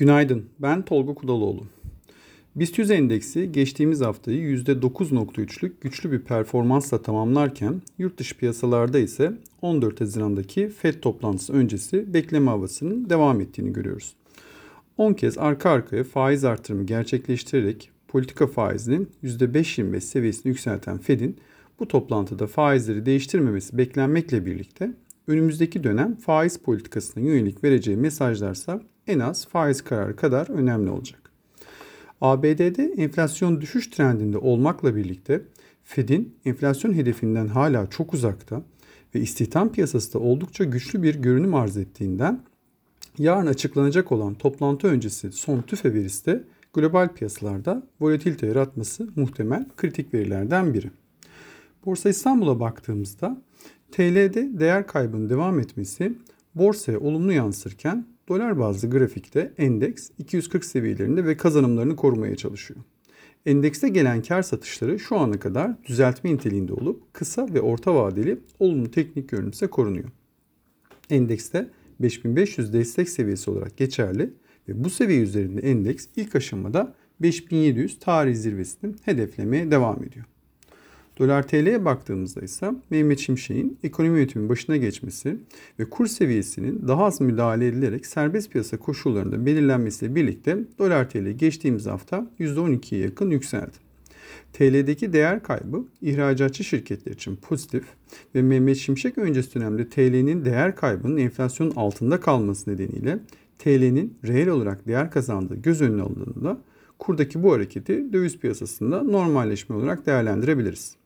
Günaydın, ben Tolga Kudaloğlu. BIST 100 endeksi geçtiğimiz haftayı %9.3'lük güçlü bir performansla tamamlarken yurt dışı piyasalarda ise 14 Haziran'daki FED toplantısı öncesi bekleme havasının devam ettiğini görüyoruz. 10 kez arka arkaya faiz artırımı gerçekleştirerek politika faizinin %5.25 seviyesini yükselten Fed'in bu toplantıda faizleri değiştirmemesi beklenmekle birlikte önümüzdeki dönem faiz politikasına yönelik vereceği mesajlarsa en az faiz kararı kadar önemli olacak. ABD'de enflasyon düşüş trendinde olmakla birlikte Fed'in enflasyon hedefinden hala çok uzakta ve istihdam piyasası da oldukça güçlü bir görünüm arz ettiğinden yarın açıklanacak olan toplantı öncesi son tüfe verisi de global piyasalarda volatilite yaratması muhtemel kritik verilerden biri. Borsa İstanbul'a baktığımızda TL'de değer kaybının devam etmesi borsaya olumlu yansırken dolar bazlı grafikte endeks 240 seviyelerinde ve kazanımlarını korumaya çalışıyor. Endekste gelen kar satışları şu ana kadar düzeltme niteliğinde olup kısa ve orta vadeli olumlu teknik görünümse korunuyor. Endekste 5500 destek seviyesi olarak geçerli ve bu seviye üzerinde endeks ilk aşamada 5700 tarih zirvesini hedeflemeye devam ediyor. Dolar TL'ye baktığımızda ise Mehmet Şimşek'in ekonomi yönetimi başına geçmesi ve kur seviyesinin daha az müdahale edilerek serbest piyasa koşullarında belirlenmesiyle birlikte dolar TL geçtiğimiz hafta %12'ye yakın yükseldi. TL'deki değer kaybı ihracatçı şirketler için pozitif ve Mehmet Şimşek öncesi dönemde TL'nin değer kaybının enflasyonun altında kalması nedeniyle TL'nin reel olarak değer kazandığı göz önüne alındığında kurdaki bu hareketi döviz piyasasında normalleşme olarak değerlendirebiliriz.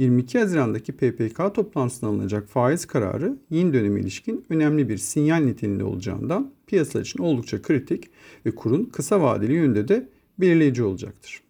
22 Haziran'daki PPK toplantısında alınacak faiz kararı yeni döneme ilişkin önemli bir sinyal niteliğinde olacağından piyasa için oldukça kritik ve kurun kısa vadeli yönde de belirleyici olacaktır.